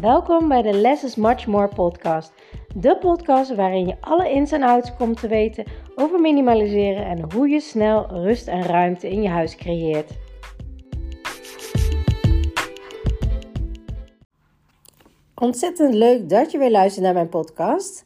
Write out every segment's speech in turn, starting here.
Welkom bij de Less is Much More podcast. De podcast waarin je alle ins en outs komt te weten over minimaliseren en hoe je snel rust en ruimte in je huis creëert. Ontzettend leuk dat je weer luistert naar mijn podcast.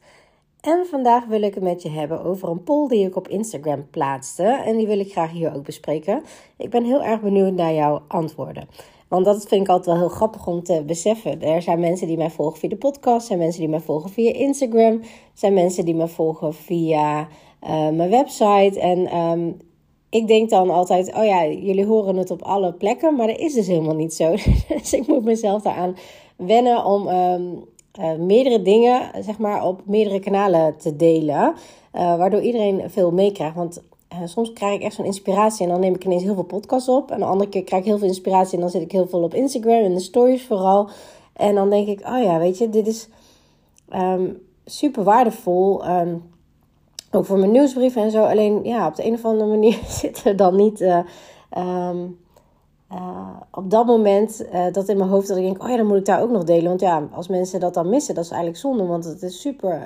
En vandaag wil ik het met je hebben over een poll die ik op Instagram plaatste. En die wil ik graag hier ook bespreken. Ik ben heel erg benieuwd naar jouw antwoorden. Want dat vind ik altijd wel heel grappig om te beseffen. Er zijn mensen die mij volgen via de podcast, er zijn mensen die mij volgen via Instagram, zijn mensen die mij volgen via uh, mijn website. En um, ik denk dan altijd, oh ja, jullie horen het op alle plekken, maar dat is dus helemaal niet zo. dus ik moet mezelf daaraan wennen om um, uh, meerdere dingen, zeg maar, op meerdere kanalen te delen. Uh, waardoor iedereen veel meekrijgt. Want uh, soms krijg ik echt zo'n inspiratie en dan neem ik ineens heel veel podcasts op. En de andere keer krijg ik heel veel inspiratie en dan zit ik heel veel op Instagram en de stories vooral. En dan denk ik, oh ja, weet je, dit is um, super waardevol. Um, ook voor mijn nieuwsbrieven en zo. Alleen ja, op de een of andere manier zit er dan niet uh, um, uh, op dat moment dat in mijn hoofd dat ik denk, oh ja, dan moet ik daar ook nog delen. Want ja, als mensen dat dan missen, dat is eigenlijk zonde. Want het is super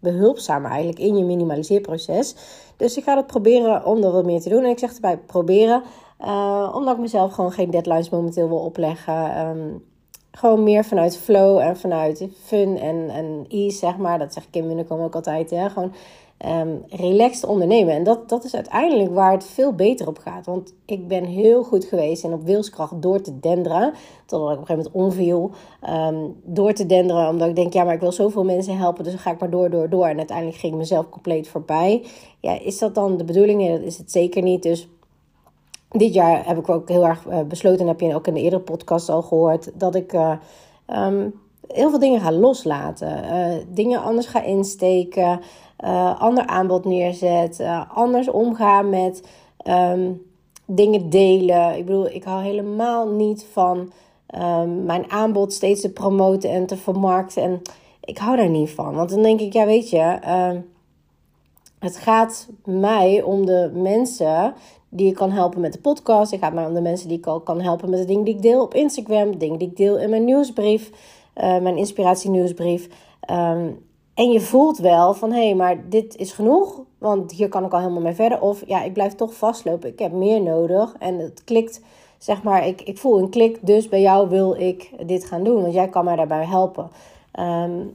behulpzaam eigenlijk in je minimaliseerproces. Dus ik ga het proberen om er wat meer te doen. En ik zeg erbij proberen, uh, omdat ik mezelf gewoon geen deadlines momenteel wil opleggen. Um, gewoon meer vanuit flow en vanuit fun en, en ease, zeg maar. Dat zeg ik in Munnekom ook altijd. Hè? Gewoon um, relaxed ondernemen. En dat, dat is uiteindelijk waar het veel beter op gaat. Want ik ben heel goed geweest en op wilskracht door te denderen. Totdat ik op een gegeven moment omviel. Um, door te denderen, omdat ik denk, ja, maar ik wil zoveel mensen helpen. Dus dan ga ik maar door, door, door. En uiteindelijk ging ik mezelf compleet voorbij. Ja, is dat dan de bedoeling? Dat is het zeker niet. Dus dit jaar heb ik ook heel erg uh, besloten, en heb je ook in de eerdere podcast al gehoord, dat ik uh, um, heel veel dingen ga loslaten. Uh, dingen anders ga insteken, ander aanbod neerzet, anders omgaan met um, dingen delen. Ik bedoel, ik hou helemaal niet van um, mijn aanbod steeds te promoten en te vermarkten. En ik hou daar niet van. Want dan denk ik, ja, weet je het gaat mij om de mensen die ik kan helpen met de podcast. Het gaat mij om de mensen die ik al kan helpen met de dingen die ik deel op Instagram. Dingen die ik deel in mijn nieuwsbrief. Uh, mijn inspiratienieuwsbrief. Um, en je voelt wel van, hé, hey, maar dit is genoeg. Want hier kan ik al helemaal mee verder. Of, ja, ik blijf toch vastlopen. Ik heb meer nodig. En het klikt, zeg maar, ik, ik voel een klik. Dus bij jou wil ik dit gaan doen. Want jij kan mij daarbij helpen. Um,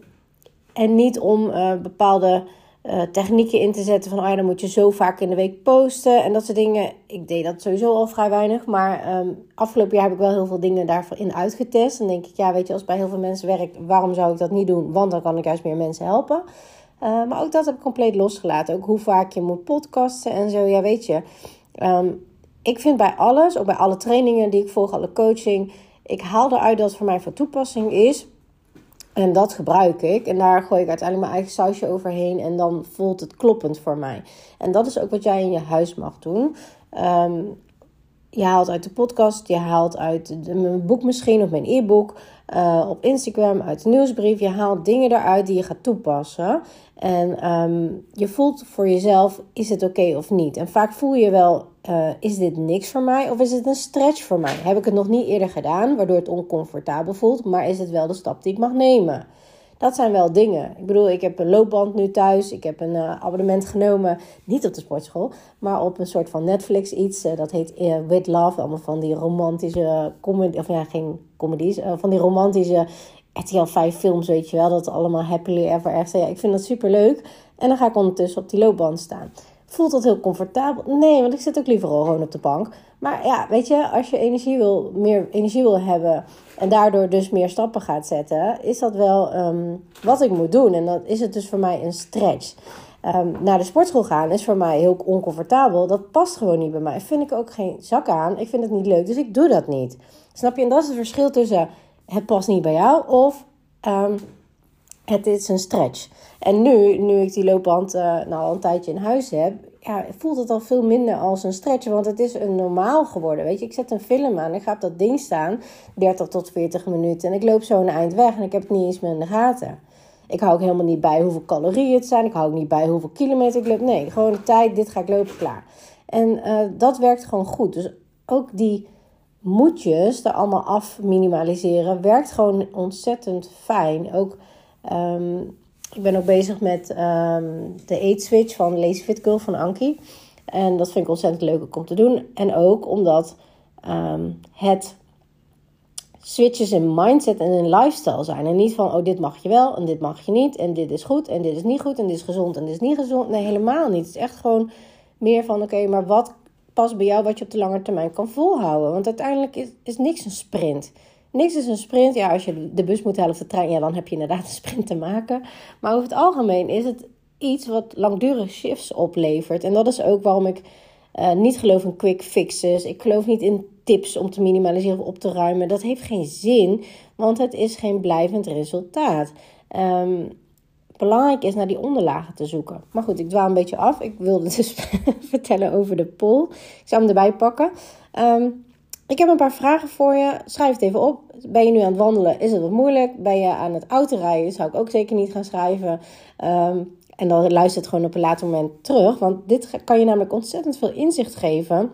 en niet om uh, bepaalde uh, technieken in te zetten van, oh dan moet je zo vaak in de week posten en dat soort dingen. Ik deed dat sowieso al vrij weinig, maar um, afgelopen jaar heb ik wel heel veel dingen daarin uitgetest. Dan denk ik, ja, weet je, als bij heel veel mensen werkt, waarom zou ik dat niet doen? Want dan kan ik juist meer mensen helpen. Uh, maar ook dat heb ik compleet losgelaten. Ook hoe vaak je moet podcasten en zo, ja, weet je. Um, ik vind bij alles, ook bij alle trainingen die ik volg, alle coaching, ik haal eruit dat het voor mij van toepassing is. En dat gebruik ik. En daar gooi ik uiteindelijk mijn eigen sausje overheen. En dan voelt het kloppend voor mij. En dat is ook wat jij in je huis mag doen. Um, je haalt uit de podcast, je haalt uit mijn boek misschien of mijn e-book. Uh, op Instagram, uit de nieuwsbrief. Je haalt dingen eruit die je gaat toepassen. En um, je voelt voor jezelf, is het oké of niet? En vaak voel je wel, uh, is dit niks voor mij of is het een stretch voor mij? Heb ik het nog niet eerder gedaan, waardoor het oncomfortabel voelt, maar is het wel de stap die ik mag nemen? Dat zijn wel dingen. Ik bedoel, ik heb een loopband nu thuis. Ik heb een uh, abonnement genomen. Niet op de sportschool, maar op een soort van Netflix iets. Uh, dat heet uh, With Love. Allemaal van die romantische comedy. Of ja, geen comedies. van die romantische RTL 5 films, weet je wel. Dat allemaal happily ever after. Ja, ik vind dat super leuk. En dan ga ik ondertussen op die loopband staan. Voelt dat heel comfortabel? Nee, want ik zit ook liever al gewoon op de bank. Maar ja, weet je, als je energie wil, meer energie wil hebben en daardoor dus meer stappen gaat zetten, is dat wel um, wat ik moet doen. En dan is het dus voor mij een stretch. Um, naar de sportschool gaan is voor mij heel oncomfortabel. Dat past gewoon niet bij mij. Vind ik ook geen zak aan. Ik vind het niet leuk, dus ik doe dat niet. Snap je? En dat is het verschil tussen het past niet bij jou of um, het is een stretch. En nu, nu ik die loopband uh, nou al een tijdje in huis heb, ja, voelt het al veel minder als een stretch. Want het is een normaal geworden. Weet je, ik zet een film aan. Ik ga op dat ding staan. 30 tot 40 minuten. En ik loop zo een eind weg. En ik heb het niet eens meer in de gaten. Ik hou ook helemaal niet bij hoeveel calorieën het zijn. Ik hou ook niet bij hoeveel kilometer ik loop. Nee, gewoon de tijd. Dit ga ik lopen, klaar. En uh, dat werkt gewoon goed. Dus ook die moedjes er allemaal af minimaliseren werkt gewoon ontzettend fijn. Ook, ehm, ik ben ook bezig met um, de Eat Switch van Lazy Fit Girl van Anki. En dat vind ik ontzettend leuk om te doen. En ook omdat um, het switches in mindset en in lifestyle zijn. En niet van, oh, dit mag je wel en dit mag je niet. En dit is goed en dit is niet goed en dit is gezond en dit is niet gezond. Nee, helemaal niet. Het is echt gewoon meer van, oké, maar wat past bij jou wat je op de lange termijn kan volhouden? Want uiteindelijk is, is niks een sprint. Niks is een sprint. Ja, als je de bus moet halen of de trein, ja, dan heb je inderdaad een sprint te maken. Maar over het algemeen is het iets wat langdurige shifts oplevert. En dat is ook waarom ik uh, niet geloof in quick fixes. Ik geloof niet in tips om te minimaliseren of op te ruimen. Dat heeft geen zin, want het is geen blijvend resultaat. Um, belangrijk is naar die onderlagen te zoeken. Maar goed, ik dwaal een beetje af. Ik wilde dus vertellen over de poll. Ik zal hem erbij pakken. Um, ik heb een paar vragen voor je. Schrijf het even op. Ben je nu aan het wandelen? Is het wat moeilijk? Ben je aan het autorijden? Zou ik ook zeker niet gaan schrijven. Um, en dan luister het gewoon op een later moment terug. Want dit kan je namelijk ontzettend veel inzicht geven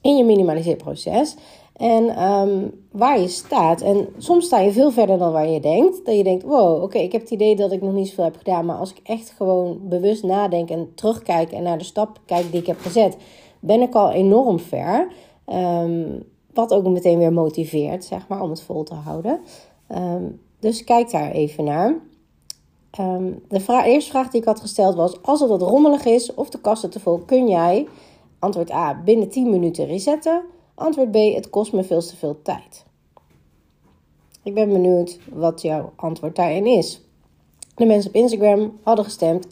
in je minimaliseerproces. En um, waar je staat. En soms sta je veel verder dan waar je denkt. Dat je denkt, wow, oké, ik heb het idee dat ik nog niet zoveel heb gedaan. Maar als ik echt gewoon bewust nadenk en terugkijk en naar de stap kijk die ik heb gezet, ben ik al enorm ver. Um, wat ook meteen weer motiveert, zeg maar, om het vol te houden. Um, dus kijk daar even naar. Um, de eerste vraag die ik had gesteld was: Als het wat rommelig is of de kasten te vol, kun jij, antwoord A, binnen 10 minuten resetten? Antwoord B, het kost me veel te veel tijd. Ik ben benieuwd wat jouw antwoord daarin is. De mensen op Instagram hadden gestemd: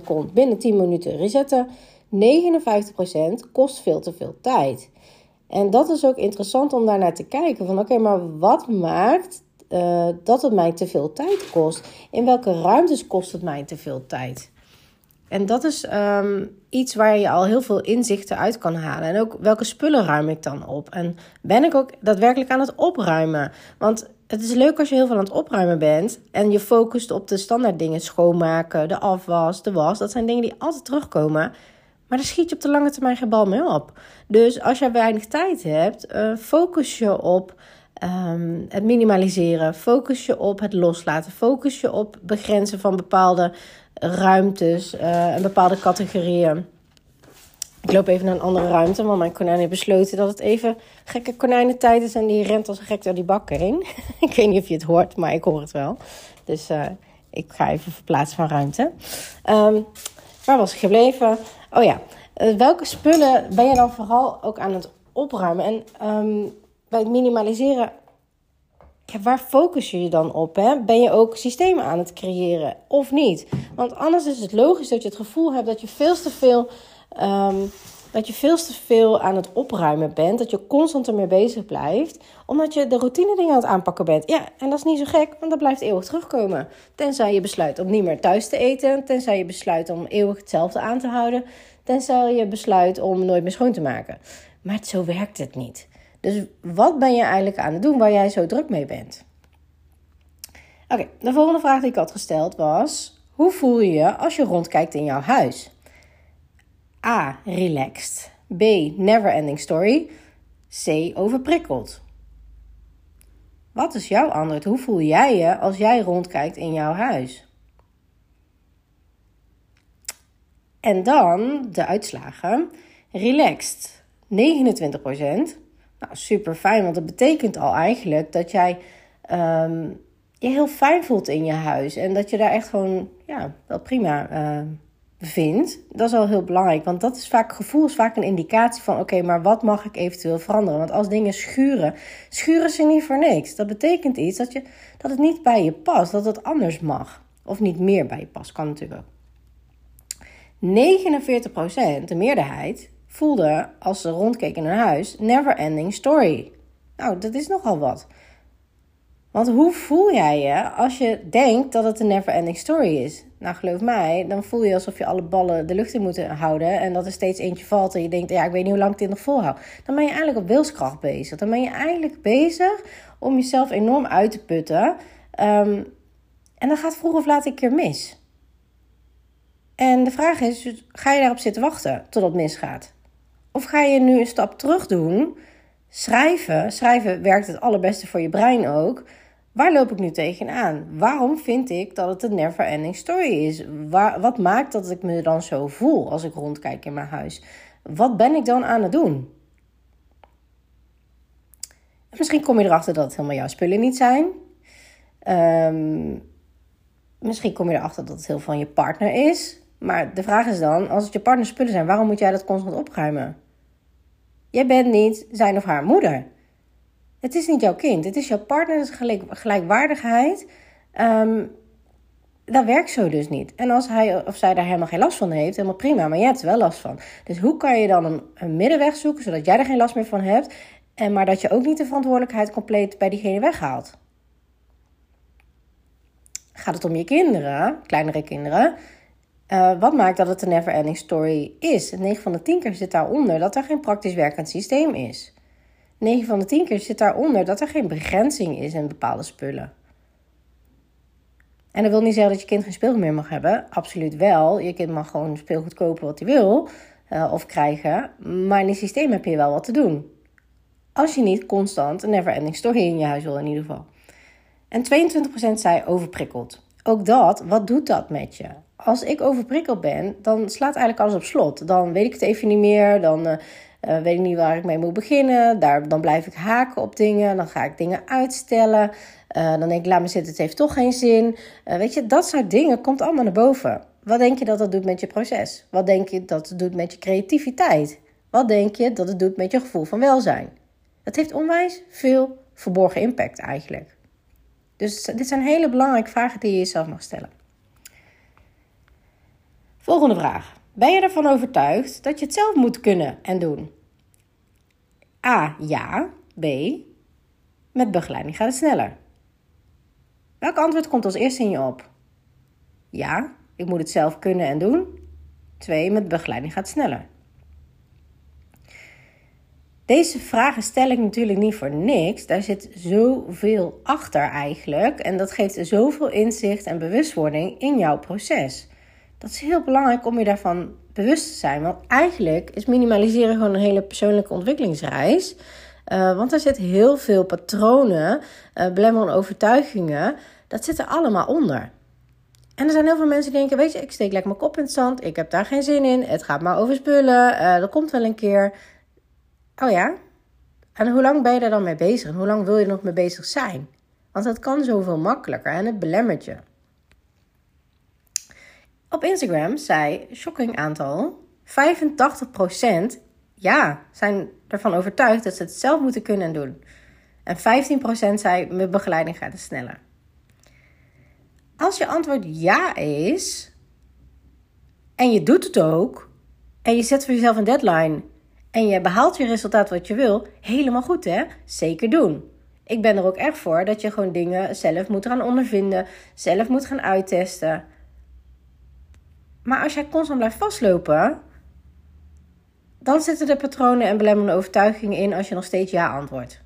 41% kon binnen 10 minuten resetten, 59% kost veel te veel tijd. En dat is ook interessant om daar naar te kijken: van oké, maar wat maakt uh, dat het mij te veel tijd kost? In welke ruimtes kost het mij te veel tijd? En dat is um, iets waar je al heel veel inzichten uit kan halen. En ook welke spullen ruim ik dan op? En ben ik ook daadwerkelijk aan het opruimen? Want het is leuk als je heel veel aan het opruimen bent en je focust op de standaard dingen: schoonmaken, de afwas, de was. Dat zijn dingen die altijd terugkomen. Maar daar schiet je op de lange termijn geen bal mee op. Dus als je weinig tijd hebt, uh, focus je op um, het minimaliseren. Focus je op het loslaten. Focus je op begrenzen van bepaalde ruimtes uh, en bepaalde categorieën. Ik loop even naar een andere ruimte, want mijn konijn heeft besloten dat het even gekke konijnentijd is. En die rent als een gek door die bak heen. ik weet niet of je het hoort, maar ik hoor het wel. Dus uh, ik ga even verplaatsen van ruimte. Um, waar was ik gebleven? Oh ja, uh, welke spullen ben je dan vooral ook aan het opruimen? En um, bij het minimaliseren, waar focus je je dan op? Hè? Ben je ook systemen aan het creëren of niet? Want anders is het logisch dat je het gevoel hebt dat je veel te veel. Um, dat je veel te veel aan het opruimen bent. Dat je constant ermee bezig blijft. Omdat je de routine dingen aan het aanpakken bent. Ja, en dat is niet zo gek, want dat blijft eeuwig terugkomen. Tenzij je besluit om niet meer thuis te eten. Tenzij je besluit om eeuwig hetzelfde aan te houden. Tenzij je besluit om nooit meer schoon te maken. Maar zo werkt het niet. Dus wat ben je eigenlijk aan het doen waar jij zo druk mee bent? Oké, de volgende vraag die ik had gesteld was: hoe voel je je als je rondkijkt in jouw huis? A. Relaxed. B. Never ending story. C. Overprikkeld. Wat is jouw antwoord? Hoe voel jij je als jij rondkijkt in jouw huis? En dan de uitslagen. Relaxed 29%. Nou, super fijn, want dat betekent al eigenlijk dat jij um, je heel fijn voelt in je huis. En dat je daar echt gewoon, ja, wel prima uh, vindt. Dat is al heel belangrijk, want dat is vaak, gevoel is vaak een indicatie van, oké, maar wat mag ik eventueel veranderen? Want als dingen schuren, schuren ze niet voor niks. Dat betekent iets dat, je, dat het niet bij je past, dat het anders mag. Of niet meer bij je past, kan natuurlijk ook. 49%, de meerderheid, voelde als ze rondkeken naar huis never ending story. Nou, dat is nogal wat. Want hoe voel jij je als je denkt dat het een never ending story is? Nou, geloof mij, dan voel je alsof je alle ballen de lucht in moet houden en dat er steeds eentje valt en je denkt, ja, ik weet niet hoe lang ik dit nog volhoud. Dan ben je eigenlijk op wilskracht bezig. Dan ben je eigenlijk bezig om jezelf enorm uit te putten. Um, en dan gaat vroeg of laat een keer mis. En de vraag is, ga je daarop zitten wachten tot het misgaat? Of ga je nu een stap terug doen Schrijven, schrijven werkt het allerbeste voor je brein ook. Waar loop ik nu tegenaan? Waarom vind ik dat het een never ending story is? Waar, wat maakt dat ik me dan zo voel als ik rondkijk in mijn huis? Wat ben ik dan aan het doen? Misschien kom je erachter dat het helemaal jouw spullen niet zijn. Ehm, misschien kom je erachter dat het heel van je partner is. Maar de vraag is dan, als het je partner spullen zijn, waarom moet jij dat constant opruimen? Jij bent niet zijn of haar moeder. Het is niet jouw kind, het is jouw partner, gelijkwaardigheid. Um, dat werkt zo dus niet. En als hij of zij daar helemaal geen last van heeft, helemaal prima, maar jij hebt er wel last van. Dus hoe kan je dan een, een middenweg zoeken, zodat jij er geen last meer van hebt, en maar dat je ook niet de verantwoordelijkheid compleet bij diegene weghaalt? Gaat het om je kinderen, kleinere kinderen? Uh, wat maakt dat het een never ending story is? 9 van de 10 keer zit daaronder dat er geen praktisch werkend systeem is. 9 van de 10 keer zit daaronder dat er geen begrenzing is in bepaalde spullen. En dat wil niet zeggen dat je kind geen speelgoed meer mag hebben. Absoluut wel. Je kind mag gewoon speelgoed kopen wat hij wil uh, of krijgen. Maar in het systeem heb je wel wat te doen. Als je niet constant een never ending story in je huis wil in ieder geval. En 22% zei overprikkeld. Ook dat, wat doet dat met je? Als ik overprikkeld ben, dan slaat eigenlijk alles op slot. Dan weet ik het even niet meer. Dan uh, uh, weet ik niet waar ik mee moet beginnen. Daar, dan blijf ik haken op dingen. Dan ga ik dingen uitstellen. Uh, dan denk ik, laat me zitten, het heeft toch geen zin. weet je, dat soort dingen komt allemaal naar boven. Wat denk je dat dat doet met je proces? Wat denk je dat het doet met je creativiteit? Wat denk je dat het doet met je gevoel van welzijn? Dat heeft onwijs veel verborgen impact eigenlijk. Dus dit zijn hele belangrijke vragen die je jezelf mag stellen. Volgende vraag. Ben je ervan overtuigd dat je het zelf moet kunnen en doen? A. Ja. B. Met begeleiding gaat het sneller. Welk antwoord komt als eerste in je op? Ja, ik moet het zelf kunnen en doen. 2. Met begeleiding gaat het sneller. Deze vragen stel ik natuurlijk niet voor niks. Daar zit zoveel achter eigenlijk. En dat geeft zoveel inzicht en bewustwording in jouw proces. Dat is heel belangrijk om je daarvan bewust te zijn. Want eigenlijk is minimaliseren gewoon een hele persoonlijke ontwikkelingsreis. Uh, want er zitten heel veel patronen, uh, belemmerende overtuigingen. Dat zit er allemaal onder. En er zijn heel veel mensen die denken: Weet je, ik steek lekker mijn kop in het zand. Ik heb daar geen zin in. Het gaat maar over spullen. Uh, dat komt wel een keer. Oh ja? En hoe lang ben je daar dan mee bezig? En hoe lang wil je er nog mee bezig zijn? Want dat kan zoveel makkelijker en het belemmert je. Op Instagram zei shocking aantal 85% ja, zijn ervan overtuigd dat ze het zelf moeten kunnen en doen. En 15% zei mijn begeleiding gaat het sneller. Als je antwoord ja is en je doet het ook en je zet voor jezelf een deadline en je behaalt je resultaat wat je wil, helemaal goed hè? Zeker doen. Ik ben er ook echt voor dat je gewoon dingen zelf moet gaan ondervinden, zelf moet gaan uittesten. Maar als jij constant blijft vastlopen, dan zitten er patronen en belemmerende overtuigingen in als je nog steeds ja antwoordt.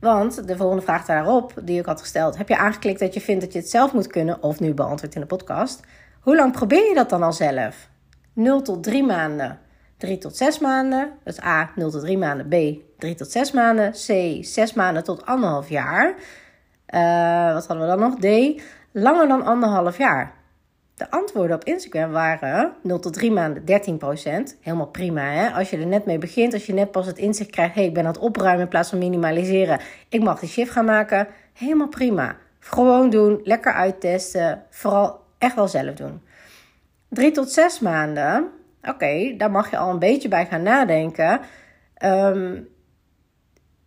Want de volgende vraag daarop, die ik had gesteld, heb je aangeklikt dat je vindt dat je het zelf moet kunnen, of nu beantwoord in de podcast. Hoe lang probeer je dat dan al zelf? 0 tot 3 maanden, 3 tot 6 maanden. Dus A, 0 tot 3 maanden. B, 3 tot 6 maanden. C, 6 maanden tot anderhalf jaar. Uh, wat hadden we dan nog? D, langer dan anderhalf jaar. De antwoorden op Instagram waren 0 tot 3 maanden 13% Helemaal prima hè. Als je er net mee begint, als je net pas het inzicht krijgt... hey, ik ben aan het opruimen in plaats van minimaliseren. Ik mag die shift gaan maken. Helemaal prima. Gewoon doen, lekker uittesten. Vooral echt wel zelf doen. 3 tot 6 maanden, oké, daar mag je al een beetje bij gaan nadenken. Um,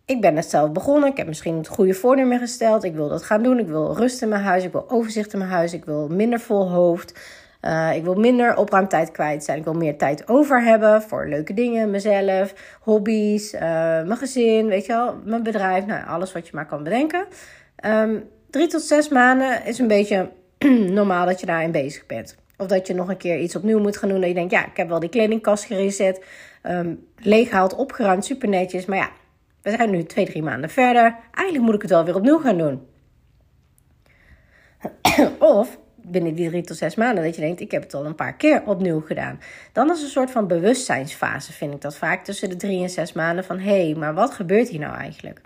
ik ben het zelf begonnen. Ik heb misschien het goede voornemen gesteld. Ik wil dat gaan doen. Ik wil rust in mijn huis. Ik wil overzicht in mijn huis. Ik wil minder vol hoofd. Uh, ik wil minder opruimtijd kwijt zijn. Ik wil meer tijd over hebben voor leuke dingen. Mezelf, hobby's, uh, mijn gezin, weet je wel, mijn bedrijf. Nou, alles wat je maar kan bedenken. Um, drie tot zes maanden is een beetje normaal dat je daarin bezig bent. Of dat je nog een keer iets opnieuw moet gaan doen. Dat je denkt, ja, ik heb wel die kledingkast gereset. Um, leeggehaald, opgeruimd, super netjes. Maar ja, we zijn nu twee, drie maanden verder. Eigenlijk moet ik het wel weer opnieuw gaan doen. of binnen die drie tot zes maanden dat je denkt, ik heb het al een paar keer opnieuw gedaan. Dan is een soort van bewustzijnsfase, vind ik dat vaak, tussen de drie en zes maanden van, hé, hey, maar wat gebeurt hier nou eigenlijk?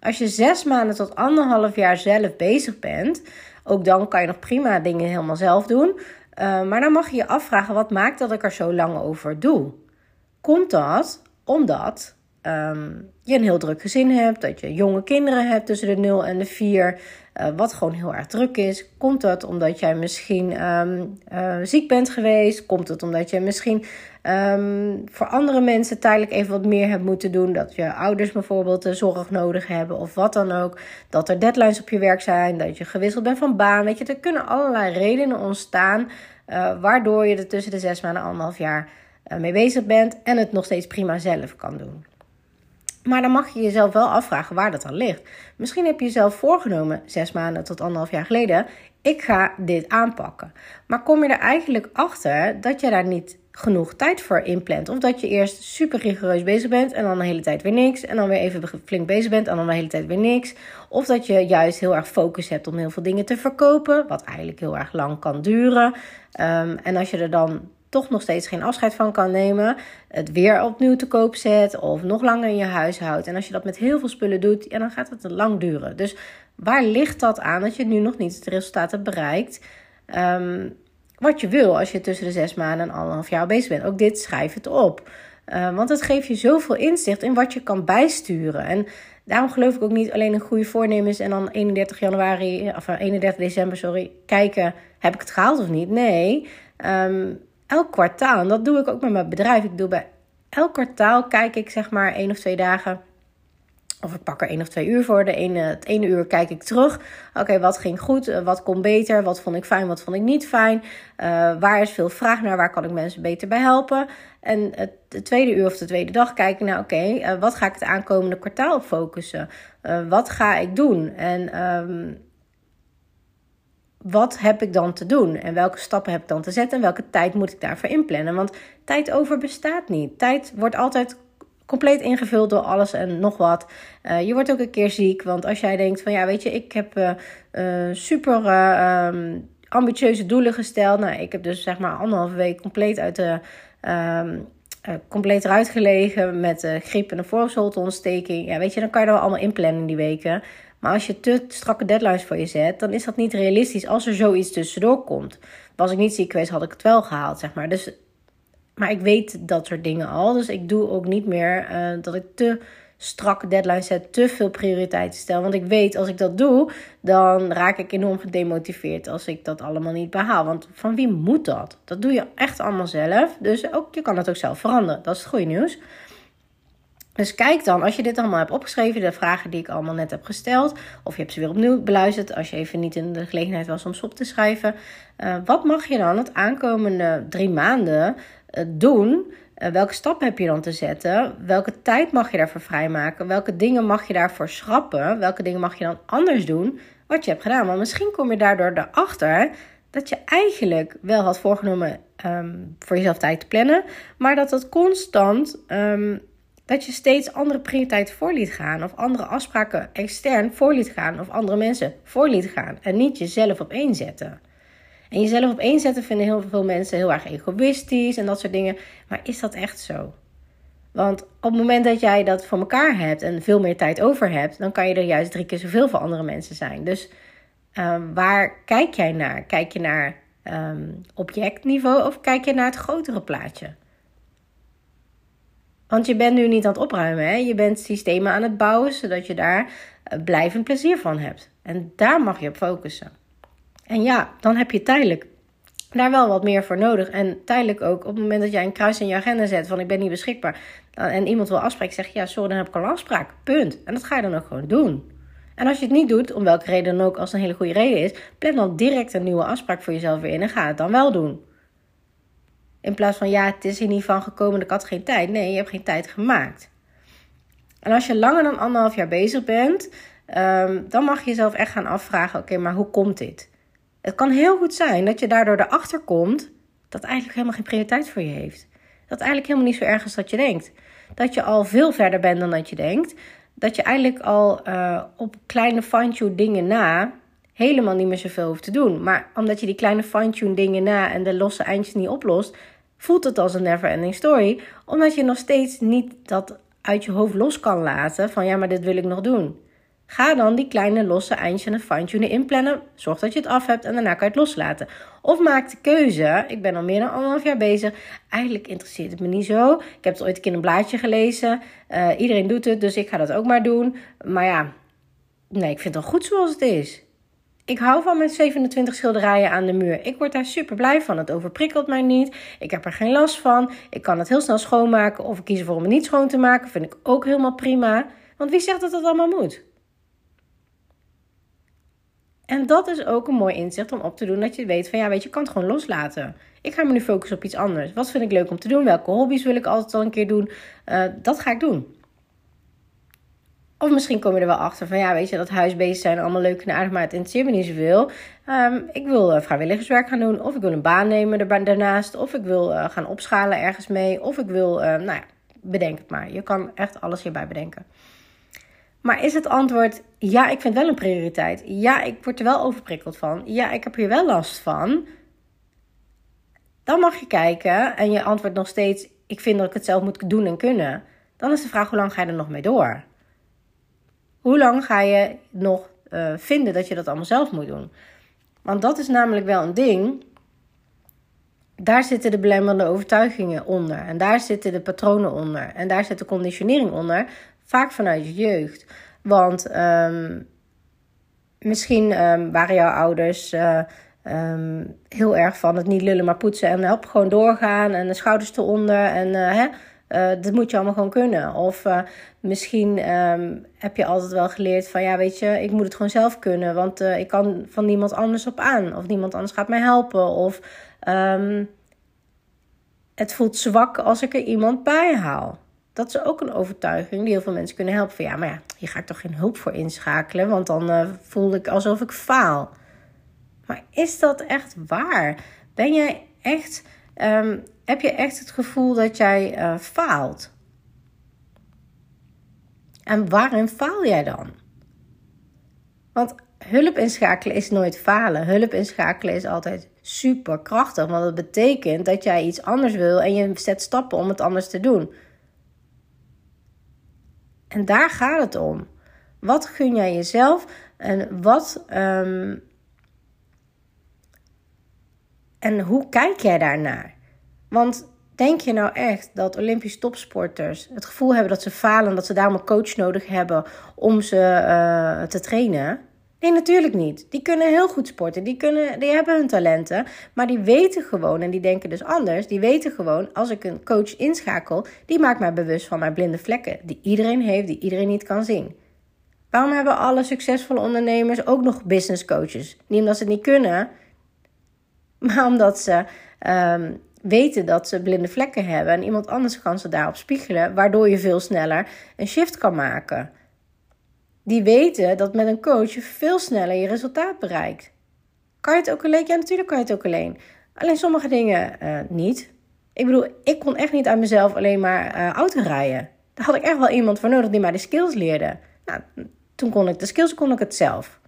Als je zes maanden tot anderhalf jaar zelf bezig bent, ook dan kan je nog prima dingen helemaal zelf doen. Uh, maar dan mag je je afvragen, wat maakt dat ik er zo lang over doe? Komt dat omdat um, je een heel druk gezin hebt, dat je jonge kinderen hebt tussen de 0 en de 4, uh, wat gewoon heel erg druk is. Komt dat omdat jij misschien um, uh, ziek bent geweest? Komt het omdat je misschien um, voor andere mensen tijdelijk even wat meer hebt moeten doen? Dat je ouders bijvoorbeeld de zorg nodig hebben of wat dan ook. Dat er deadlines op je werk zijn, dat je gewisseld bent van baan. Weet je, er kunnen allerlei redenen ontstaan uh, waardoor je er tussen de zes maanden en anderhalf jaar mee bezig bent en het nog steeds prima zelf kan doen. Maar dan mag je jezelf wel afvragen waar dat dan ligt. Misschien heb je jezelf voorgenomen, zes maanden tot anderhalf jaar geleden, ik ga dit aanpakken. Maar kom je er eigenlijk achter dat je daar niet genoeg tijd voor inplant? Of dat je eerst super rigoureus bezig bent en dan de hele tijd weer niks. En dan weer even flink bezig bent en dan de hele tijd weer niks. Of dat je juist heel erg focus hebt om heel veel dingen te verkopen, wat eigenlijk heel erg lang kan duren. Um, en als je er dan toch nog steeds geen afscheid van kan nemen, het weer opnieuw te koop zet of nog langer in je huis houdt. En als je dat met heel veel spullen doet, ja, dan gaat het lang duren. Dus waar ligt dat aan dat je nu nog niet het resultaat hebt bereikt? Um, wat je wil als je tussen de zes maanden en anderhalf jaar bezig bent. Ook dit schrijf het op. Uh, want het geeft je zoveel inzicht in wat je kan bijsturen. En daarom geloof ik ook niet alleen in goede voornemens en dan 31 januari, of 31 eh, december, sorry, kijken, heb ik het gehaald of niet? Nee, um, elk kwartaal, en dat doe ik ook met mijn bedrijf. Ik doe bij elk kwartaal kijk ik zeg maar één of twee dagen. Of ik pak er één of twee uur voor. De ene, het ene uur kijk ik terug. Oké, wat ging goed? Eh, wat kon beter? Wat vond ik fijn? Wat vond ik niet fijn? Uh, waar is veel vraag naar? Waar kan ik mensen beter bij helpen? En het, de tweede uur of de tweede dag kijk ik naar, oké, uh, wat ga ik het aankomende kwartaal focussen? Wat ga ik doen? En um, wat heb ik dan te doen? En welke stappen heb ik dan te zetten? En welke tijd moet ik daarvoor inplannen? Want tijd over bestaat niet. Tijd wordt altijd compleet ingevuld door alles en nog wat. Uh, je wordt ook een keer ziek. Want als jij denkt van ja, weet je, ik heb uh, uh, super um, ambitieuze doelen gesteld. Nou, ik heb dus zeg maar anderhalve week compleet uit de. Um, compleet eruit gelegen met griep en een voorzolteontsteking. Ja, weet je, dan kan je er wel allemaal inplannen die weken. Maar als je te strakke deadlines voor je zet, dan is dat niet realistisch als er zoiets tussendoor komt. Was ik niet ziek geweest, had ik het wel gehaald, zeg maar. Dus, maar ik weet dat soort dingen al. Dus ik doe ook niet meer uh, dat ik te strakke deadlines zet, te veel prioriteiten stel. Want ik weet, als ik dat doe, dan raak ik enorm gedemotiveerd als ik dat allemaal niet behaal. Want van wie moet dat? Dat doe je echt allemaal zelf. Dus ook, je kan het ook zelf veranderen. Dat is het goede nieuws. Dus kijk dan, als je dit allemaal hebt opgeschreven, de vragen die ik allemaal net heb gesteld, of je hebt ze weer opnieuw beluisterd als je even niet in de gelegenheid was om ze op te schrijven. Uh, wat mag je dan het aankomende drie maanden uh, doen? Uh, welke stappen heb je dan te zetten? Welke tijd mag je daarvoor vrijmaken? Welke dingen mag je daarvoor schrappen? Welke dingen mag je dan anders doen? Wat je hebt gedaan. Want misschien kom je daardoor erachter dat je eigenlijk wel had voorgenomen um, voor jezelf tijd te plannen, maar dat het constant. Um, dat je steeds andere prioriteiten voor liet gaan. Of andere afspraken extern voor liet gaan. Of andere mensen voor liet gaan. En niet jezelf op één zetten. En jezelf op één zetten vinden heel veel mensen heel erg egoïstisch en dat soort dingen. Maar is dat echt zo? Want op het moment dat jij dat voor elkaar hebt en veel meer tijd over hebt, dan kan je er juist drie keer zoveel voor andere mensen zijn. Dus um, waar kijk jij naar? Kijk je naar um, objectniveau of kijk je naar het grotere plaatje? Want je bent nu niet aan het opruimen. Hè? Je bent systemen aan het bouwen zodat je daar eh, blijvend plezier van hebt. En daar mag je op focussen. En ja, dan heb je tijdelijk daar wel wat meer voor nodig. En tijdelijk ook op het moment dat jij een kruis in je agenda zet van ik ben niet beschikbaar. En iemand wil afspreken, zeg je ja, sorry, dan heb ik al een afspraak. Punt. En dat ga je dan ook gewoon doen. En als je het niet doet, om welke reden dan ook, als het een hele goede reden is, plan dan direct een nieuwe afspraak voor jezelf weer in en ga het dan wel doen. In plaats van ja, het is er niet van gekomen, ik had geen tijd. Nee, je hebt geen tijd gemaakt. En als je langer dan anderhalf jaar bezig bent, um, dan mag je jezelf echt gaan afvragen: oké, maar hoe komt dit? Het kan heel goed zijn dat je daardoor erachter komt dat eigenlijk helemaal geen prioriteit voor je heeft. Dat eigenlijk helemaal niet zo erg is dat je denkt. Dat je al veel verder bent dan dat je denkt. Dat je eigenlijk al uh, op kleine fine-tune dingen na helemaal niet meer zoveel hoeft te doen. Maar omdat je die kleine fine-tune dingen na en de losse eindjes niet oplost, voelt het als een never-ending story. Omdat je nog steeds niet dat uit je hoofd los kan laten van ja, maar dit wil ik nog doen. Ga dan die kleine losse eindjes en fine-tunen inplannen. Zorg dat je het af hebt en daarna kan je het loslaten. Of maak de keuze. Ik ben al meer dan anderhalf jaar bezig. Eigenlijk interesseert het me niet zo. Ik heb het ooit een keer in een blaadje gelezen. Uh, iedereen doet het, dus ik ga dat ook maar doen. Maar ja, nee, ik vind het al goed zoals het is. Ik hou van mijn 27 schilderijen aan de muur. Ik word daar super blij van. Het overprikkelt mij niet. Ik heb er geen last van. Ik kan het heel snel schoonmaken. Of kies ervoor om het niet schoon te maken. Vind ik ook helemaal prima. Want wie zegt dat dat allemaal moet? En dat is ook een mooi inzicht om op te doen. Dat je weet van ja, weet je, je kan het gewoon loslaten. Ik ga me nu focussen op iets anders. Wat vind ik leuk om te doen? Welke hobby's wil ik altijd al een keer doen? Uh, dat ga ik doen. Of misschien kom je er wel achter van ja, weet je, dat huisbeesten zijn allemaal leuk en aardig, maar het interesseert me niet zoveel. Um, ik wil uh, vrijwilligerswerk gaan doen, of ik wil een baan nemen daarnaast, of ik wil uh, gaan opschalen ergens mee, of ik wil, uh, nou ja, bedenk het maar. Je kan echt alles hierbij bedenken. Maar is het antwoord ja, ik vind wel een prioriteit. Ja, ik word er wel overprikkeld van. Ja, ik heb hier wel last van. Dan mag je kijken en je antwoord nog steeds ik vind dat ik het zelf moet doen en kunnen. Dan is de vraag hoe lang ga je er nog mee door? Hoe lang ga je nog uh, vinden dat je dat allemaal zelf moet doen? Want dat is namelijk wel een ding. Daar zitten de belemmerende overtuigingen onder. En daar zitten de patronen onder. En daar zit de conditionering onder. Vaak vanuit je jeugd. Want um, misschien um, waren jouw ouders uh, um, heel erg van het niet lullen maar poetsen. En help gewoon doorgaan. En de schouders eronder. En uh, hè, uh, dat moet je allemaal gewoon kunnen. Of uh, misschien um, heb je altijd wel geleerd van ja, weet je, ik moet het gewoon zelf kunnen. Want uh, ik kan van niemand anders op aan. Of niemand anders gaat mij helpen. Of um, het voelt zwak als ik er iemand bij haal. Dat is ook een overtuiging die heel veel mensen kunnen helpen. Van ja, maar ja, hier ga ik toch geen hulp voor inschakelen. Want dan voel ik alsof ik faal. Maar is dat echt waar? Ben jij echt um, heb je echt het gevoel dat jij uh, faalt? En waarin faal jij dan? Want hulp inschakelen is nooit falen. Hulp inschakelen is altijd super krachtig. Want dat betekent dat jij iets anders wil en je zet stappen om het anders te doen. En daar gaat het om. Wat gun jij jezelf en wat. Um, en hoe kijk jij daarnaar? Want denk je nou echt dat Olympisch topsporters het gevoel hebben dat ze falen, dat ze daarom een coach nodig hebben om ze uh, te trainen? Nee, natuurlijk niet. Die kunnen heel goed sporten. Die, kunnen, die hebben hun talenten. Maar die weten gewoon, en die denken dus anders. Die weten gewoon, als ik een coach inschakel, die maakt mij bewust van mijn blinde vlekken. Die iedereen heeft, die iedereen niet kan zien. Waarom hebben alle succesvolle ondernemers ook nog business coaches? Niet omdat ze het niet kunnen, maar omdat ze um, weten dat ze blinde vlekken hebben en iemand anders kan ze daarop spiegelen, waardoor je veel sneller een shift kan maken. Die weten dat met een coach je veel sneller je resultaat bereikt. Kan je het ook alleen? Ja, natuurlijk kan je het ook alleen. Alleen sommige dingen uh, niet. Ik bedoel, ik kon echt niet aan mezelf alleen maar uh, auto rijden. Daar had ik echt wel iemand voor nodig die mij de skills leerde. Nou, toen kon ik de skills, kon ik het zelf.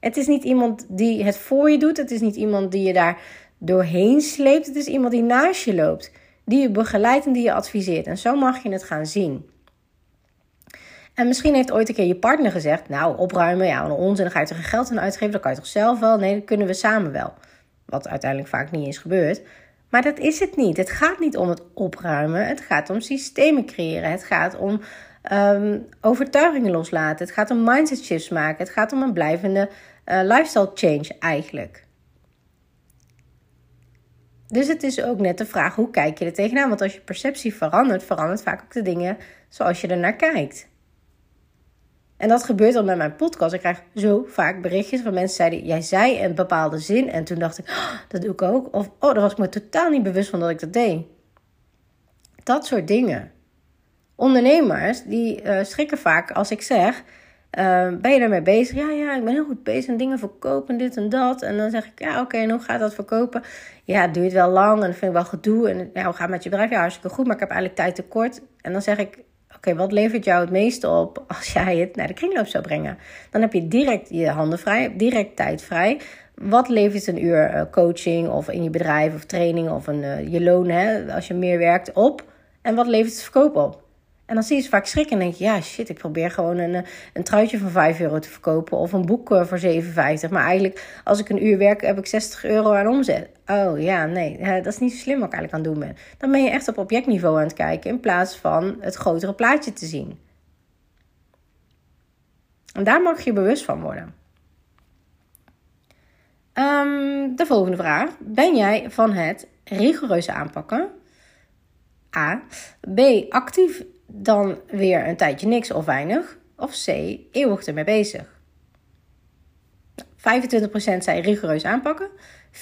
Het is niet iemand die het voor je doet. Het is niet iemand die je daar doorheen sleept. Het is iemand die naast je loopt, die je begeleidt en die je adviseert. En zo mag je het gaan zien. En misschien heeft ooit een keer je partner gezegd: Nou, opruimen, ja, onzin, dan ga je toch geen geld aan uitgeven, dan kan je toch zelf wel? Nee, dat kunnen we samen wel. Wat uiteindelijk vaak niet is gebeurd. Maar dat is het niet. Het gaat niet om het opruimen. Het gaat om systemen creëren. Het gaat om um, overtuigingen loslaten. Het gaat om mindset shifts maken. Het gaat om een blijvende uh, lifestyle change eigenlijk. Dus het is ook net de vraag hoe kijk je er tegenaan? Want als je perceptie verandert, verandert vaak ook de dingen zoals je er naar kijkt. En dat gebeurt al met mijn podcast. Ik krijg zo vaak berichtjes van mensen zeiden: Jij zei een bepaalde zin. En toen dacht ik: oh, Dat doe ik ook. Of Oh, daar was ik me totaal niet bewust van dat ik dat deed. Dat soort dingen. Ondernemers die uh, schrikken vaak als ik zeg: uh, ben je daarmee bezig? Ja, ja, ik ben heel goed bezig en dingen verkopen, dit en dat. En dan zeg ik, ja, oké, en hoe gaat dat verkopen? Ja, het duurt wel lang en dat vind ik wel gedoe. En hoe gaat het met je bedrijf? Ja, hartstikke goed, maar ik heb eigenlijk tijd tekort. En dan zeg ik, Oké, wat levert jou het meeste op als jij het naar de kringloop zou brengen? Dan heb je direct je handen vrij, direct tijd vrij. Wat levert een uur eh, coaching of in je bedrijf of training of een, uh, je loon hè, als je meer werkt op? En wat levert het verkoop op? En dan zie je ze vaak schrikken en denk je, ja shit, ik probeer gewoon een, een truitje van 5 euro te verkopen of een boek voor 57. Maar eigenlijk, als ik een uur werk, heb ik 60 euro aan omzet. Oh ja, nee, dat is niet zo slim wat ik eigenlijk aan het doen ben. Dan ben je echt op objectniveau aan het kijken in plaats van het grotere plaatje te zien. En daar mag je bewust van worden. Um, de volgende vraag. Ben jij van het rigoureuze aanpakken? A. B. Actief dan weer een tijdje niks of weinig. Of C, eeuwig ermee bezig. 25% zei rigoureus aanpakken. 54%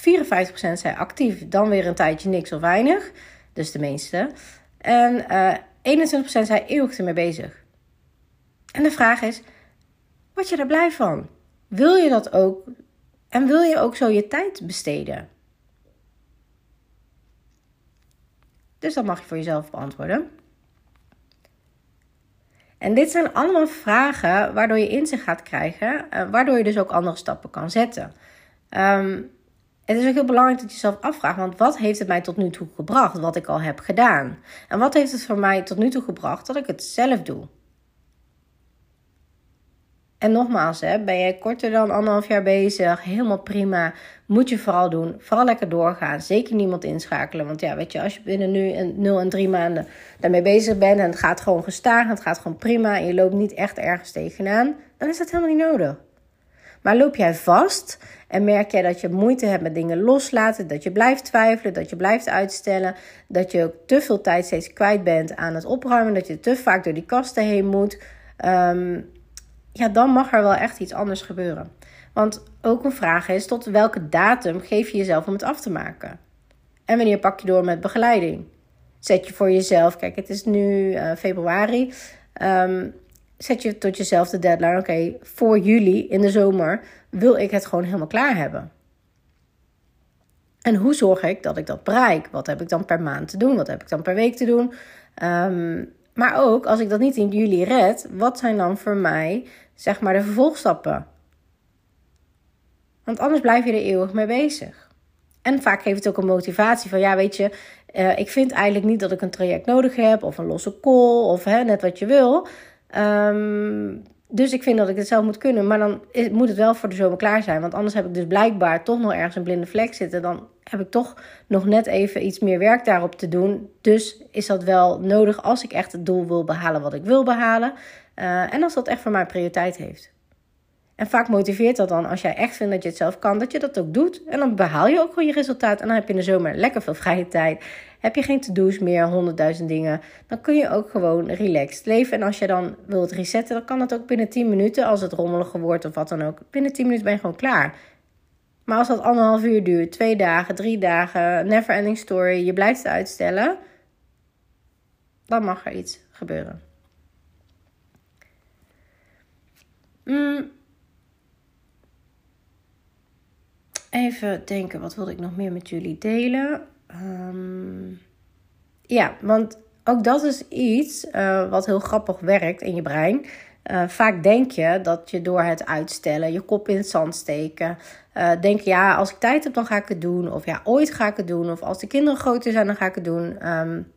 zei actief, dan weer een tijdje niks of weinig. Dus de meeste. En uh, eh, 21% zei eeuwig ermee bezig. En de vraag is, word je er blij van? Wil je dat ook? En wil je ook zo je tijd besteden? Dus dat mag je voor jezelf beantwoorden. En dit zijn allemaal vragen waardoor je inzicht gaat krijgen, uh, waardoor je dus ook andere stappen kan zetten. Um, het is ook heel belangrijk dat je jezelf afvraagt, want wat heeft het mij tot nu toe gebracht, wat ik al heb gedaan? En wat heeft het voor mij tot nu toe gebracht dat ik het zelf doe? En nogmaals, hè, ben je korter dan anderhalf jaar bezig, helemaal prima. Moet je vooral doen. Vooral lekker doorgaan. Zeker niemand inschakelen. Want ja, weet je, als je binnen nu een 0 en 3 maanden daarmee bezig bent en het gaat gewoon gestaag, het gaat gewoon prima en je loopt niet echt ergens tegenaan, dan is dat helemaal niet nodig. Maar loop jij vast en merk jij dat je moeite hebt met dingen loslaten, dat je blijft twijfelen, dat je blijft uitstellen, dat je te veel tijd steeds kwijt bent aan het opruimen, dat je te vaak door die kasten heen moet. Um, ja, dan mag er wel echt iets anders gebeuren. Want ook een vraag is: tot welke datum geef je jezelf om het af te maken? En wanneer pak je door met begeleiding? Zet je voor jezelf, kijk, het is nu uh, februari. Um, zet je tot jezelf de deadline: oké, voor juli in de zomer wil ik het gewoon helemaal klaar hebben. En hoe zorg ik dat ik dat bereik? Wat heb ik dan per maand te doen? Wat heb ik dan per week te doen? Um, maar ook als ik dat niet in juli red, wat zijn dan voor mij zeg maar de vervolgstappen. Want anders blijf je er eeuwig mee bezig. En vaak geeft het ook een motivatie van, ja, weet je, uh, ik vind eigenlijk niet dat ik een traject nodig heb, of een losse call, of hè, net wat je wil. Um, dus ik vind dat ik het zelf moet kunnen, maar dan moet het wel voor de zomer klaar zijn. Want anders heb ik dus blijkbaar toch nog ergens een blinde vlek zitten. Dan heb ik toch nog net even iets meer werk daarop te doen. Dus is dat wel nodig als ik echt het doel wil behalen wat ik wil behalen. Uh, en als dat echt voor mij prioriteit heeft. En vaak motiveert dat dan als jij echt vindt dat je het zelf kan, dat je dat ook doet. En dan behaal je ook gewoon je resultaat. En dan heb je in de zomer lekker veel vrije tijd. Heb je geen to-do's meer, honderdduizend dingen. Dan kun je ook gewoon relaxed leven. En als je dan wilt resetten, dan kan dat ook binnen 10 minuten. Als het rommeliger wordt of wat dan ook. Binnen 10 minuten ben je gewoon klaar. Maar als dat anderhalf uur duurt, twee dagen, drie dagen, never ending story, je blijft het uitstellen, dan mag er iets gebeuren. Mm. Even denken, wat wilde ik nog meer met jullie delen? Um, ja, want ook dat is iets uh, wat heel grappig werkt in je brein. Uh, vaak denk je dat je door het uitstellen, je kop in het zand steken, uh, denk ja, als ik tijd heb, dan ga ik het doen. Of ja, ooit ga ik het doen. Of als de kinderen groter zijn, dan ga ik het doen. Um,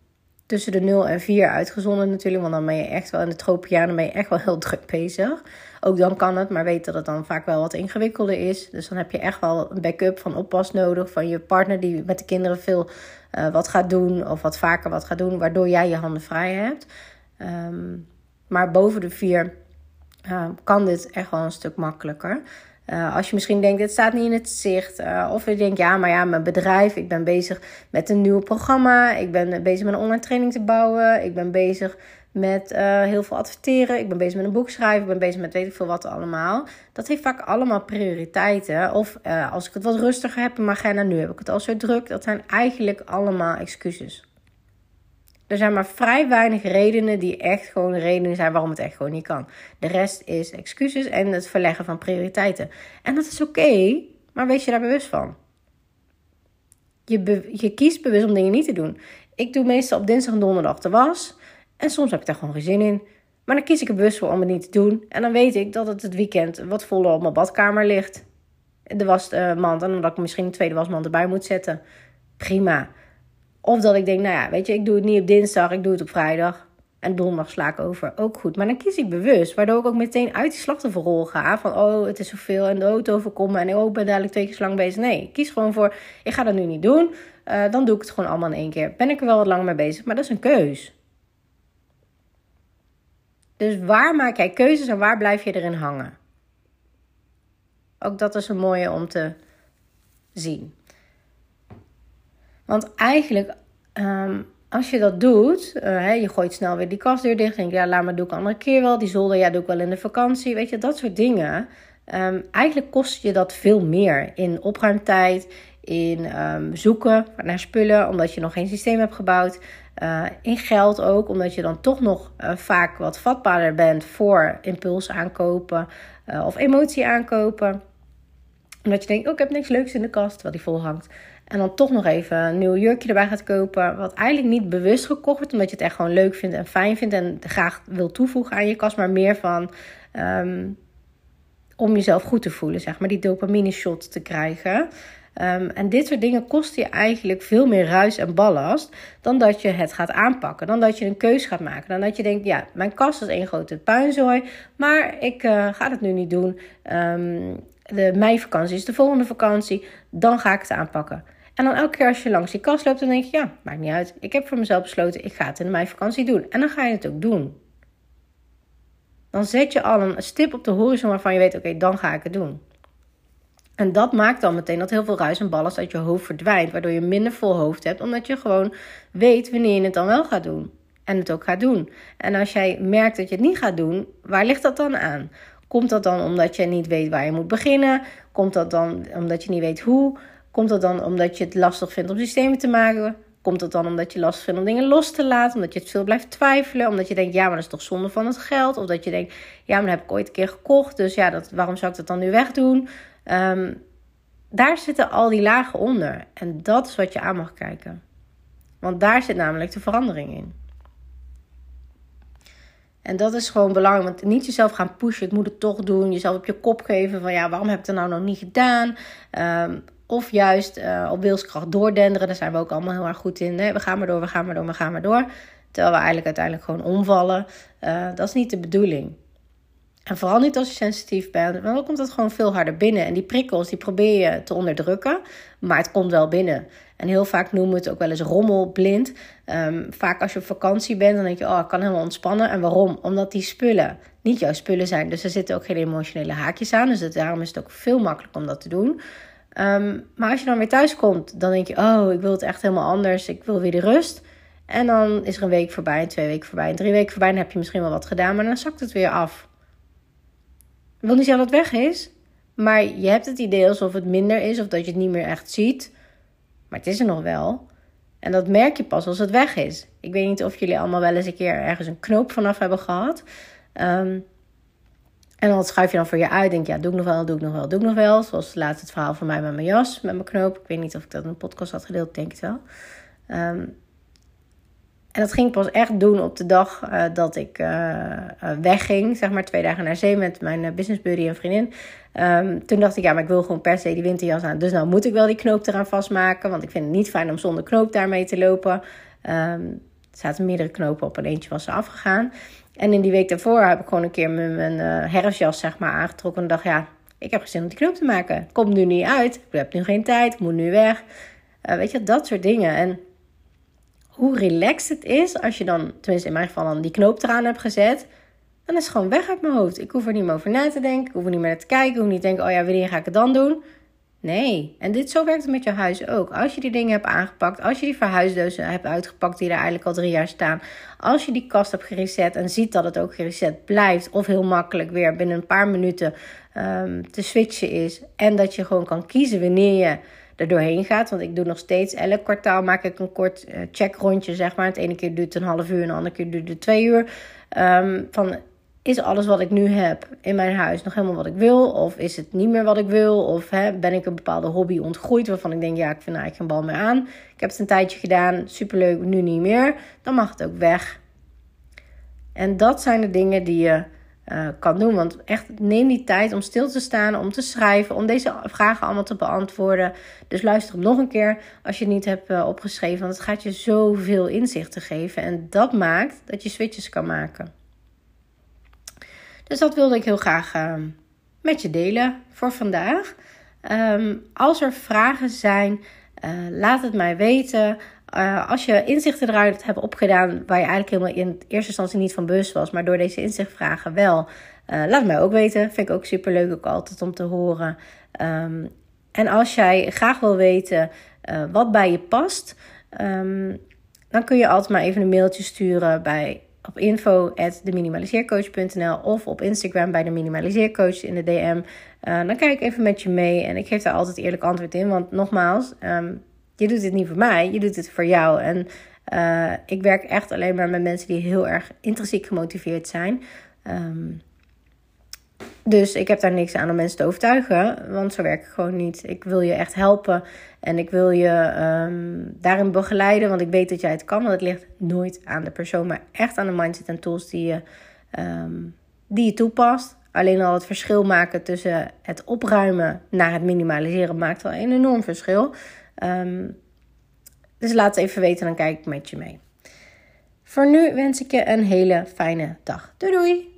tussen de 0 en 4 uitgezonden natuurlijk. Want dan ben je echt wel in de tropenjaren ben je echt wel heel druk bezig. Ook dan kan het, maar weet dat het dan vaak wel wat ingewikkelder is. Dus dan heb je echt wel een backup van oppas nodig. Van je partner die met de kinderen veel uh, wat gaat doen. Of wat vaker wat gaat doen. Waardoor jij je handen vrij hebt. Um, maar boven de 4 uh, kan dit echt wel een stuk makkelijker. Uh, als je misschien denkt, dit staat niet in het zicht. Uh, of je denkt, ja, maar ja, mijn bedrijf. Ik ben bezig met een nieuw programma. Ik ben bezig met een online training te bouwen. Ik ben bezig met heel veel adverteren. Ik ben bezig met een boek schrijven. Ik ben bezig met weet ik veel wat allemaal. Dat heeft vaak allemaal prioriteiten. Of als ik het wat rustiger heb mijn agenda, nu heb ik het al zo druk. Dat zijn eigenlijk allemaal excuses. Er zijn maar vrij weinig redenen die echt gewoon redenen zijn waarom het echt gewoon niet kan. De rest is excuses en het verleggen van prioriteiten. En dat is oké, maar wees je daar bewust van. Je, je kiest bewust om dingen niet te doen. Ik doe meestal op dinsdag en donderdag de was. En soms heb ik daar gewoon geen zin in. Maar dan kies ik er bewust voor om het niet te doen. En dan weet ik dat het het weekend wat voller op mijn badkamer ligt. De wasmand. En omdat ik misschien een tweede wasmand erbij moet zetten. Prima. Of dat ik denk, nou ja, weet je, ik doe het niet op dinsdag, ik doe het op vrijdag. En donderdag sla ik over. Ook goed. Maar dan kies ik bewust. Waardoor ik ook meteen uit die slachtofferrol ga. Van oh, het is zoveel en de auto overkomen. En oh, ik ben dadelijk twee keer lang bezig. Nee, ik kies gewoon voor. Ik ga dat nu niet doen. Uh, dan doe ik het gewoon allemaal in één keer. Ben ik er wel wat langer mee bezig. Maar dat is een keus. Dus waar maak jij keuzes en waar blijf je erin hangen? Ook dat is een mooie om te zien. Want eigenlijk, um, als je dat doet, hè, je gooit snel weer die kastdeur dicht. Denk ja, laat maar doe ik een andere keer wel. Die zolder, ja, doe ik wel in de vakantie. Weet je, dat soort dingen. Um, eigenlijk kost je dat veel meer in opruimtijd, in um, zoeken naar spullen, omdat je nog geen systeem hebt gebouwd. Uh, in geld ook, omdat je dan toch nog uh, vaak wat vatbaarder bent voor impuls aankopen of emotie aankopen. Omdat je denkt, oh, ik heb niks leuks in de kast, wat die vol hangt. En dan toch nog even een nieuw jurkje erbij gaat kopen. Wat eigenlijk niet bewust gekocht wordt. Omdat je het echt gewoon leuk vindt en fijn vindt. En graag wil toevoegen aan je kast. Maar meer van um, om jezelf goed te voelen. Zeg maar die dopamine shot te krijgen. Um, en dit soort dingen kosten je eigenlijk veel meer ruis en ballast. Dan dat je het gaat aanpakken. Dan dat je een keus gaat maken. Dan dat je denkt, ja, mijn kast is één grote puinzooi. Maar ik uh, ga het nu niet doen. Um, de meivakantie is de volgende vakantie. Dan ga ik het aanpakken. En dan elke keer als je langs die kast loopt, dan denk je, ja, maakt niet uit. Ik heb voor mezelf besloten, ik ga het in mijn vakantie doen. En dan ga je het ook doen. Dan zet je al een stip op de horizon waarvan je weet, oké, dan ga ik het doen. En dat maakt dan meteen dat heel veel ruis en ballast uit je hoofd verdwijnt. Waardoor je minder vol hoofd hebt, omdat je gewoon weet wanneer je het dan wel gaat doen. En het ook gaat doen. En als jij merkt dat je het niet gaat doen, waar ligt dat dan aan? Komt dat dan omdat je niet weet waar je moet beginnen? Komt dat dan omdat je niet weet hoe? Komt dat dan omdat je het lastig vindt om systemen te maken? Komt dat dan omdat je lastig vindt om dingen los te laten? Omdat je het veel blijft twijfelen? Omdat je denkt, ja, maar dat is toch zonde van het geld? Of dat je denkt, ja, maar dat heb ik ooit een keer gekocht. Dus ja, dat, waarom zou ik dat dan nu wegdoen? Um, daar zitten al die lagen onder. En dat is wat je aan mag kijken. Want daar zit namelijk de verandering in. En dat is gewoon belangrijk. Want niet jezelf gaan pushen. Ik moet het toch doen. Jezelf op je kop geven. Van ja, waarom heb ik het nou nog niet gedaan? Um, of juist uh, op wilskracht doordenderen. Daar zijn we ook allemaal heel erg goed in. Hè? We gaan maar door, we gaan maar door, we gaan maar door. Terwijl we eigenlijk uiteindelijk gewoon omvallen. Uh, dat is niet de bedoeling. En vooral niet als je sensitief bent. Want dan komt het gewoon veel harder binnen. En die prikkels, die probeer je te onderdrukken. Maar het komt wel binnen. En heel vaak noemen we het ook wel eens rommelblind. Um, vaak als je op vakantie bent, dan denk je, oh, ik kan helemaal ontspannen. En waarom? Omdat die spullen niet jouw spullen zijn. Dus er zitten ook geen emotionele haakjes aan. Dus daarom is het ook veel makkelijker om dat te doen. Um, maar als je dan weer thuis komt, dan denk je: Oh, ik wil het echt helemaal anders. Ik wil weer de rust. En dan is er een week voorbij, twee weken voorbij, drie weken voorbij. Dan heb je misschien wel wat gedaan, maar dan zakt het weer af. Ik wil niet zeggen dat het weg is, maar je hebt het idee alsof het minder is of dat je het niet meer echt ziet. Maar het is er nog wel. En dat merk je pas als het weg is. Ik weet niet of jullie allemaal wel eens een keer ergens een knoop vanaf hebben gehad. Um, en dan schuif je dan voor je uit. Denk ja, doe ik nog wel, doe ik nog wel, doe ik nog wel. Zoals laatst het verhaal van mij met mijn jas, met mijn knoop. Ik weet niet of ik dat in een podcast had gedeeld, denk ik wel. Um, en dat ging ik pas echt doen op de dag uh, dat ik uh, wegging. Zeg maar twee dagen naar zee met mijn business buddy en vriendin. Um, toen dacht ik, ja, maar ik wil gewoon per se die winterjas aan. Dus nou moet ik wel die knoop eraan vastmaken. Want ik vind het niet fijn om zonder knoop daarmee te lopen. Um, er zaten meerdere knopen op en eentje was er afgegaan. En in die week daarvoor heb ik gewoon een keer mijn, mijn uh, herfstjas zeg maar, aangetrokken. En dacht, ja, ik heb geen om die knoop te maken. Komt nu niet uit. Ik heb nu geen tijd. Ik moet nu weg. Uh, weet je, dat soort dingen. En hoe relaxed het is als je dan, tenminste in mijn geval, dan die knoop eraan hebt gezet. Dan is het gewoon weg uit mijn hoofd. Ik hoef er niet meer over na te denken. Ik hoef er niet meer naar te kijken. Ik hoef niet te denken, oh ja, wanneer ga ik het dan doen? Nee. En dit, zo werkt het met je huis ook. Als je die dingen hebt aangepakt, als je die verhuisdeuzen hebt uitgepakt die er eigenlijk al drie jaar staan, als je die kast hebt gereset en ziet dat het ook gereset blijft of heel makkelijk weer binnen een paar minuten um, te switchen is en dat je gewoon kan kiezen wanneer je er doorheen gaat. Want ik doe nog steeds, elk kwartaal maak ik een kort uh, checkrondje, zeg maar. Het ene keer duurt een half uur en de andere keer duurt het twee uur. Um, van is alles wat ik nu heb in mijn huis nog helemaal wat ik wil? Of is het niet meer wat ik wil? Of hè, ben ik een bepaalde hobby ontgroeid waarvan ik denk, ja, ik vind eigenlijk geen bal meer aan. Ik heb het een tijdje gedaan, superleuk, nu niet meer. Dan mag het ook weg. En dat zijn de dingen die je uh, kan doen. Want echt, neem die tijd om stil te staan, om te schrijven, om deze vragen allemaal te beantwoorden. Dus luister nog een keer als je het niet hebt uh, opgeschreven. Want het gaat je zoveel inzichten geven. En dat maakt dat je switches kan maken. Dus dat wilde ik heel graag uh, met je delen voor vandaag. Um, als er vragen zijn, laat het mij weten. Uh, als je inzichten eruit hebt opgedaan waar je eigenlijk helemaal in eerste instantie niet van bewust was, maar door deze inzichtvragen wel, uh, laat mij ook weten. Vind ik ook super leuk ook altijd om te horen. Um, en als jij graag wil weten wat bij je past, dan kun je altijd maar even een mailtje sturen bij op info@deminimaliseercoach.nl of op Instagram bij de minimaliseercoach in de DM. dan kijk ik even met je mee en ik geef daar altijd eerlijk antwoord in, want nogmaals. Um, je doet dit niet voor mij, je doet het voor jou. En uh, ik werk echt alleen maar met mensen die heel erg intrinsiek gemotiveerd zijn. Um, dus ik heb daar niks aan om mensen te overtuigen, want zo werk ik gewoon niet. Ik wil je echt helpen en ik wil je um, daarin begeleiden, want ik weet dat jij het kan. Want het ligt nooit aan de persoon, maar echt aan de mindset en tools die je, um, die je toepast. Alleen al het verschil maken tussen het opruimen naar het minimaliseren maakt wel een enorm verschil. Um, dus laat het even weten, dan kijk ik met je mee. Voor nu wens ik je een hele fijne dag. Doei doei!